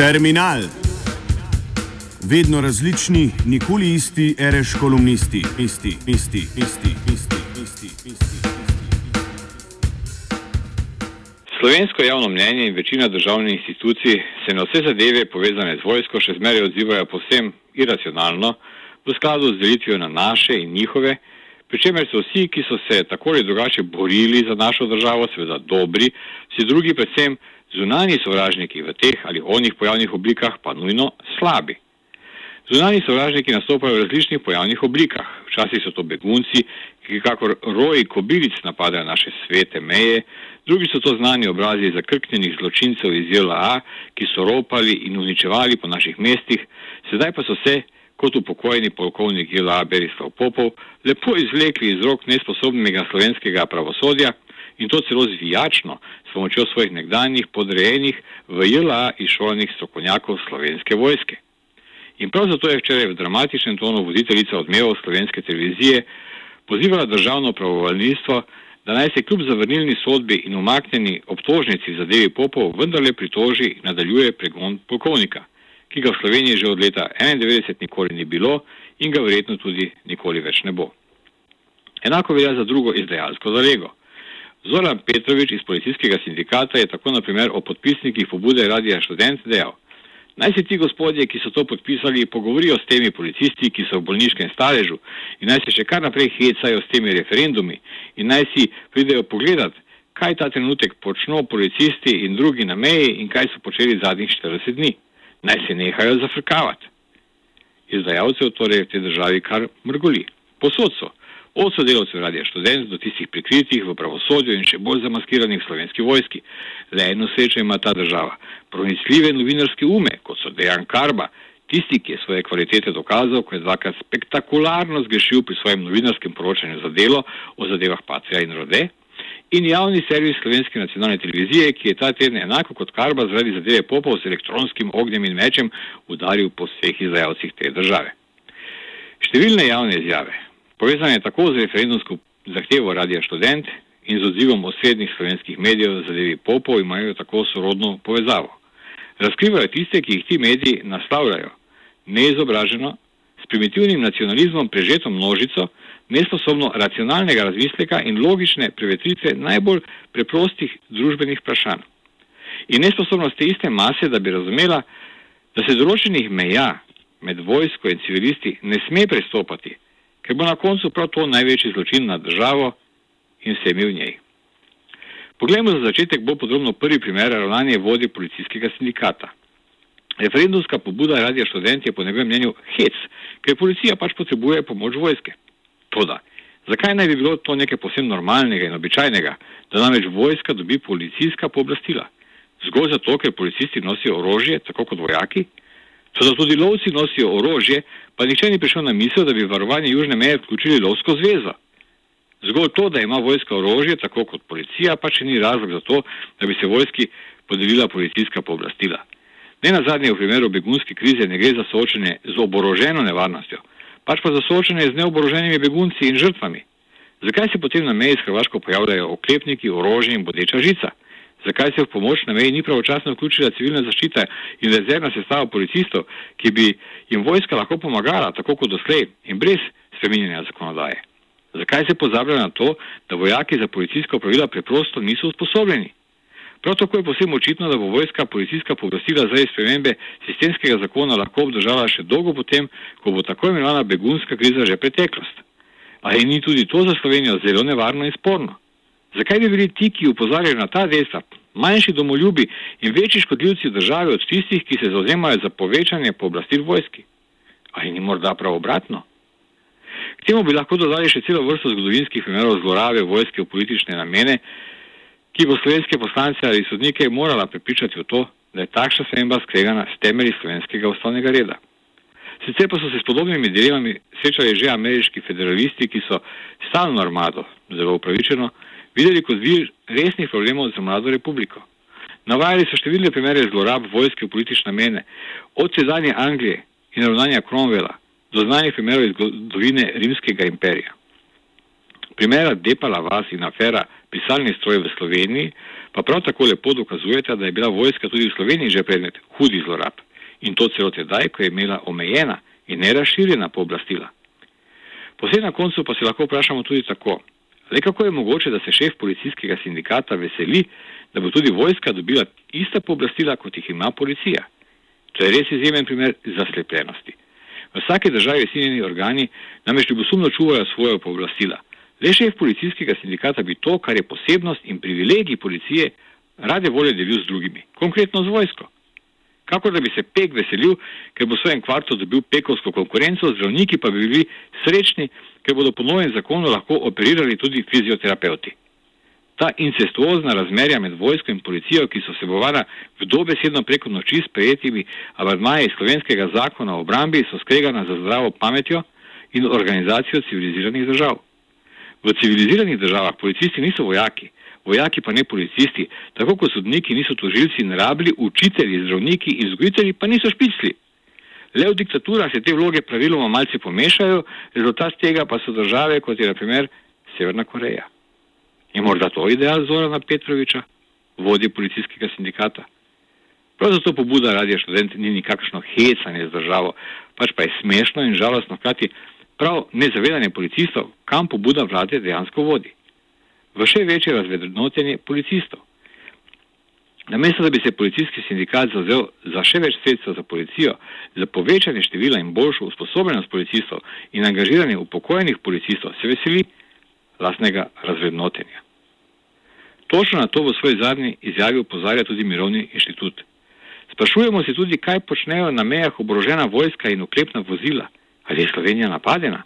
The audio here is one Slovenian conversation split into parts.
Terminal. Vedno različni, nikoli isti, reš kolumnisti, isti, isti, isti, isti, isti, isti. Slovensko javno mnenje in večina državnih institucij se na vse zadeve povezane z vojsko še zmeraj odzivajo posem iracionalno, v skladu z delitvijo na naše in njihove, pri čemer so vsi, ki so se tako ali drugače borili za našo državo, seveda dobri, vsi drugi predvsem zunani sovražniki v teh ali onih pojavnih oblikah pa nujno slabi. Zunani sovražniki nastopajo v različnih pojavnih oblikah. Včasih so to begunci, ki kakor roji kobilic napadajo naše svete meje, drugi so to znani obrazi zakrknjenih zločincev iz JLA, ki so ropali in uničevali po naših mestih, sedaj pa so se, kot upokojeni polkovnik JLA Berislav Popov, lepo izvlekli iz rok nesposobnega slovenskega pravosodja in to celo zvijačno s pomočjo svojih nekdanjih podrejenih v JLA izšolanih strokovnjakov slovenske vojske. In prav zato je včeraj v dramatičnem tonu voditeljica odmevov slovenske televizije pozivala državno pravovalništvo, da naj se kljub zavrnilni sodbi in umaknjeni obtožnici za Devi Popov vendarle pritoži in nadaljuje pregon polkovnika, ki ga v Sloveniji že od leta 1991 nikoli ni bilo in ga verjetno tudi nikoli več ne bo. Enako velja za drugo izdajalsko zalego. Zoran Petrovič iz policijskega sindikata je tako naprimer o podpisnikih pobude Radija študent dejal. Naj se ti gospodje, ki so to podpisali, pogovorijo s temi policisti, ki so v bolniškem staležu in naj se še kar naprej hecajo s temi referendumi in naj si pridejo pogledat, kaj ta trenutek počno policisti in drugi na meji in kaj so počeli zadnjih 40 dni. Naj se nehajo zafrkavati. Izdajalcev torej v tej državi kar mrgoli. Posod so od sodelavcev radia študent do tistih prikritih v pravosodju in še bolj zamaskiranih v slovenski vojski. Le eno srečo ima ta država. Pronicljive novinarske ume, kot so Dejan Karba, tisti, ki je svoje kvalitete dokazal, ko je dvakrat spektakularno zgrešil pri svojem novinarskem poročanju za delo o zadevah Pacija in Rode, in javni servis slovenske nacionalne televizije, ki je ta teden enako kot Karba zaradi zadeve popov z elektronskim ognjem in mečem udaril po vseh izdajalcih te države. Številne javne izjave, povezane tako z referendumsko zahtevo Radia študent in z odzivom osrednjih slovenskih medijev za zadevi popov, imajo tako sorodno povezavo. Razkrivajo tiste, ki jih ti mediji naslavljajo, neizobraženo, s primitivnim nacionalizmom prežeto množico, nesposobno racionalnega razmisleka in logične prevetritve najbolj preprostih družbenih vprašanj. In nesposobnost te iste mase, da bi razumela, da se določenih meja med vojsko in civilisti ne sme prestopati, ker bo na koncu prav to največji zločin na državo in vsemi v njej. Poglejmo za začetek bolj podrobno prvi primer ravnanja vodje policijskega sindikata. Referendumska pobuda Radija študent je po njegovem mnenju hec, ker policija pač potrebuje pomoč vojske. Toda, zakaj naj bi bilo to nekaj posebno normalnega in običajnega, da namreč vojska dobi policijska pooblastila? Zgolj zato, ker policisti nosijo orožje, tako kot vojaki? Toda tudi lovci nosijo orožje, pa nihče ni prišel na misel, da bi varovanje južne meje vključili lovsko zvezo. Zgolj to, da ima vojska orožje, tako kot policija, pa še ni razlog za to, da bi se vojski podelila policijska pooblastila. Ne na zadnje v primeru begunske krize ne gre za soočenje z oboroženo nevarnostjo, pač pa za soočenje z neoboroženimi begunci in žrtvami. Zakaj se potem na meji s Hrvaško pojavljajo oklepniki, orožje in bodeča žica? Zakaj se v pomoč na meji ni pravočasno vključila civilna zaščita in rezervna sestava policistov, ki bi jim vojska lahko pomagala, tako kot doslej in brez spreminjanja zakonodaje? Zakaj se pozablja na to, da vojaki za policijska pravila preprosto niso usposobljeni? Prav tako je posebno očitno, da bo vojska policijska pooblastila zaradi spremembe sistemskega zakona lahko obdržala še dolgo potem, ko bo tako imenovana begunska kriza že preteklost. Ali ni tudi to za Slovenijo zelo nevarno in sporno? Zakaj bi bili ti, ki upozarjajo na ta dejstva, manjši domoljubi in večji škodljivci v državi od tistih, ki se zauzemajo za povečanje pooblastil vojski? Ali ni morda prav obratno? K temu bi lahko dodali še celo vrsto zgodovinskih primerov zlorabe vojske v politične namene, ki bo slovenske poslance ali sodnike morala prepričati v to, da je takšna sprememba skregana s temelji slovenskega ustavnega reda. Sicer pa so se s podobnimi dilemami srečali že ameriški federalisti, ki so stalno armado, zelo upravičeno, videli kot vir resnih problemov za mlado republiko. Navajali so številne primere zlorab vojske v politične namene, od sedanje Anglije in ravnanja Cromwella do znanih primerov iz zgodovine rimskega imperija. Primera Depala vas in afera pisalni stroj v Sloveniji pa prav tako lepo dokazujete, da je bila vojska tudi v Sloveniji že predmet hudih zlorab in to celo tedaj, ko je imela omejena in neraširjena pooblastila. Posebej na koncu pa se lahko vprašamo tudi tako, le kako je mogoče, da se šef policijskega sindikata veseli, da bo tudi vojska dobila ista pooblastila, kot jih ima policija. To je res izjemen primer zaslepljenosti. V vsaki državi vsi njeni organi namreč ljubosumno čuvajo svoje pooblastila. Le šef policijskega sindikata bi to, kar je posebnost in privilegij policije, rade volje delil z drugimi, konkretno z vojsko. Kako da bi se pek veselil, ker bo v svojem kvartu dobil pekovsko konkurenco, zdravniki pa bi bili srečni, ker bodo po novem zakonu lahko operirali tudi fizioterapeuti. Ta incestuozna razmerja med vojsko in policijo, ki so sebovala v dobesedno preko noči s prejetimi abadmaji slovenskega zakona o obrambi, so skregana za zdravo pametjo in organizacijo civiliziranih držav. V civiliziranih državah policisti niso vojaki, vojaki pa ne policisti, tako kot sodniki niso tožilci in rabli, učitelji, zdravniki in vzgojitelji pa niso špicli. Le v diktaturah se te vloge praviloma malce pomešajo, rezultat tega pa so države, kot je na primer Severna Koreja. Je morda to ideal Zorana Petroviča, vodje policijskega sindikata? Prav zato pobuda radija študent ni nikakšno hecanje z državo, pač pa je smešno in žalostno hkrati prav nezavedanje policistov, kam pobuda vlade dejansko vodi v še večje razvednotenje policistov. Namesto, da bi se policijski sindikat zazel za še več sredstev za policijo, za povečanje števila in boljšo usposobljenost policistov in angažiranje upokojenih policistov, se veseli lastnega razvednotenja. Točno na to v svoji zadnji izjavi upozarja tudi Mirovni inštitut. Sprašujemo se tudi, kaj počnejo na mejah oborožena vojska in uklepna vozila. Ali je Slovenija napadena?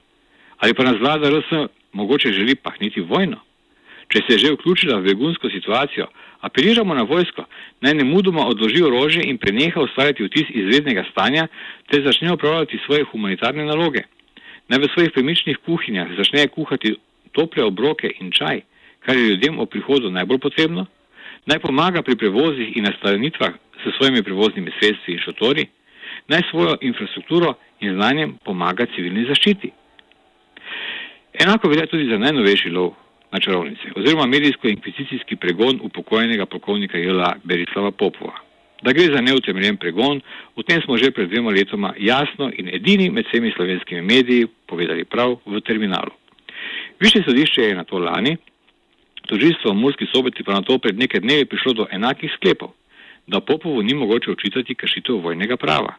Ali pa nas vlada RS mogoče želi pahniti vojno? Če se je že vključila v begunsko situacijo, apeliramo na vojsko, naj ne mudoma odloži orožje in preneha ustvarjati vtis izrednega stanja, te začne upravljati svoje humanitarne naloge. Naj v svojih premičnih kuhinjah začne kuhati tople obroke in čaj, kar je ljudem o prihodu najbolj potrebno. Naj pomaga pri prevozih in nastanitvah s svojimi prevoznimi sredstvi in šotori. Naj svojo infrastrukturo in znanjem pomaga civilni zaščiti. Enako velja tudi za najnovejši lov na čarovnice oziroma medijsko-inkvizicijski pregon upokojenega polkovnika Jela Berislava Popova. Da gre za neutemeljen pregon, o tem smo že pred dvema letoma jasno in edini med vsemi slovenskimi mediji povedali prav v terminalu. Više sodišče je na to lani, tožilstvo v Murski soboti pa na to pred nekaj dnevi prišlo do enakih sklepov, da Popovu ni mogoče očitati kršitev vojnega prava.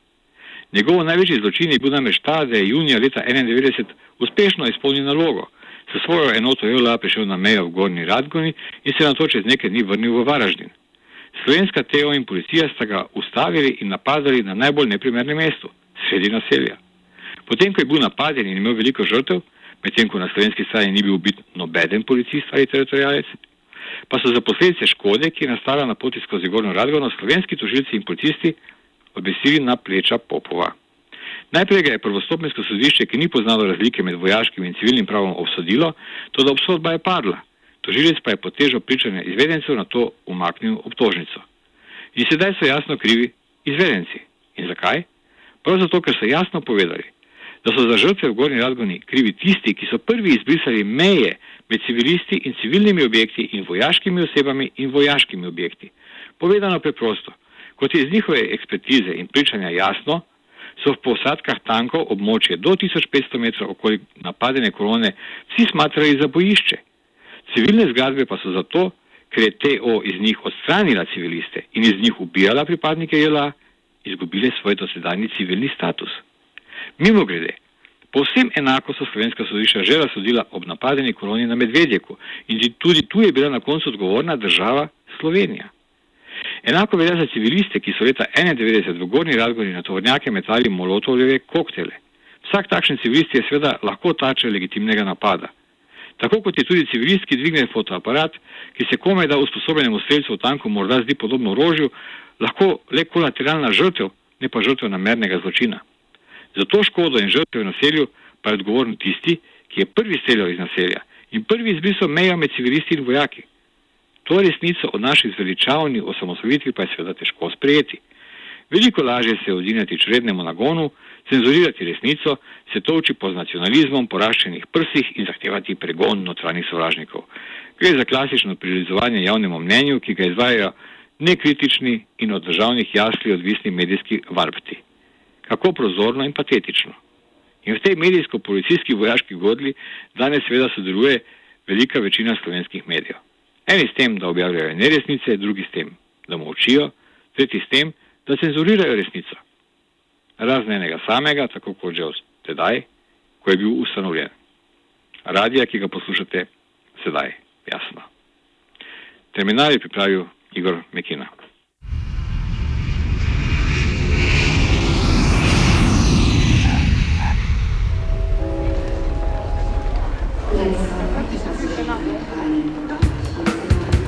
Njegovo največji zločin je bil namreč ta, da je junija leta 1991 uspešno izpolnil nalogo, S svojo enoto JLA prišel na mejo v Gorni Radgoni in se na to čez nekaj dni vrnil v Varaždin. Slovenska TEO in policija sta ga ustavili in napadali na najbolj neprimernem mestu, sredi naselja. Potem, ko je bil napaden in imel veliko žrtev, medtem ko na slovenski strani ni bil ubit nobeden policist ali teritorijalec, pa so za posledice škode, ki je nastala na poti skozi Gorno Radgono, slovenski tožilci in policisti obesili na pleča Popova. Najprej ga je prvostopensko sodišče, ki ni poznalo razlike med vojaškim in civilnim pravom, obsodilo, to da obsodba je padla. Tožilec pa je pod težo pričanja izvedencev na to umaknil obtožnico. In sedaj so jasno krivi izvedenci. In zakaj? Prav zato, ker so jasno povedali, da so za žrtve v Gorni Radgoni krivi tisti, ki so prvi izbrisali meje med civilisti in civilnimi objekti in vojaškimi osebami in vojaškimi objekti. Povedano preprosto, kot je iz njihove ekspertize in pričanja jasno, so v posadkah tankov območje do 1500 metrov okoli napadene kolone vsi smatrali za bojišče. Civilne zgradbe pa so zato, ker je TO iz njih odstranila civiliste in iz njih ubijala pripadnike JLA, izgubile svoj dosedanji civilni status. Mimo grede, povsem enako so slovenska sodišča že razsodila ob napadeni koloni na Medvedjeku in tudi tu je bila na koncu odgovorna država Slovenija. Enako velja za civiliste, ki so leta 1991 v Gorni Radgoni na tovornjake metali molotovljeve koktele. Vsak takšen civilist je seveda lahko tače legitimnega napada. Tako kot je tudi civilist, ki dvigne fotoaparat, ki se komaj da usposobljenemu streljcu v tanku morda zdi podobno orožju, lahko le kolateralna žrtev, ne pa žrtev namernega zločina. Za to škodo in žrtev v naselju pa je odgovoren tisti, ki je prvi streljal iz naselja in prvi izbrisal mejo med civilisti in vojaki. To resnico o naši zveličavni osamosvojitvi pa je seveda težko sprejeti. Veliko lažje se odinjati črednemu nagonu, cenzurirati resnico, se toči po nacionalizmom, poraščenih prsih in zahtevati pregon notranjih sovražnikov. Gre za klasično prilizovanje javnemu mnenju, ki ga izvajajo nekritični in od državnih jasli odvisni medijski varpti. Kako prozorno in patetično. In v tej medijsko-policijski vojaški godli danes seveda sodeluje velika večina slovenskih medijev. Eni s tem, da objavljajo neresnice, drugi s tem, da molčijo, tretji s tem, da cenzurirajo resnico. Razne enega samega, tako kot že od tedaj, ko je bil ustanovljen. Radija, ki ga poslušate sedaj, jasno. Terminal je pripravil Igor Mekina.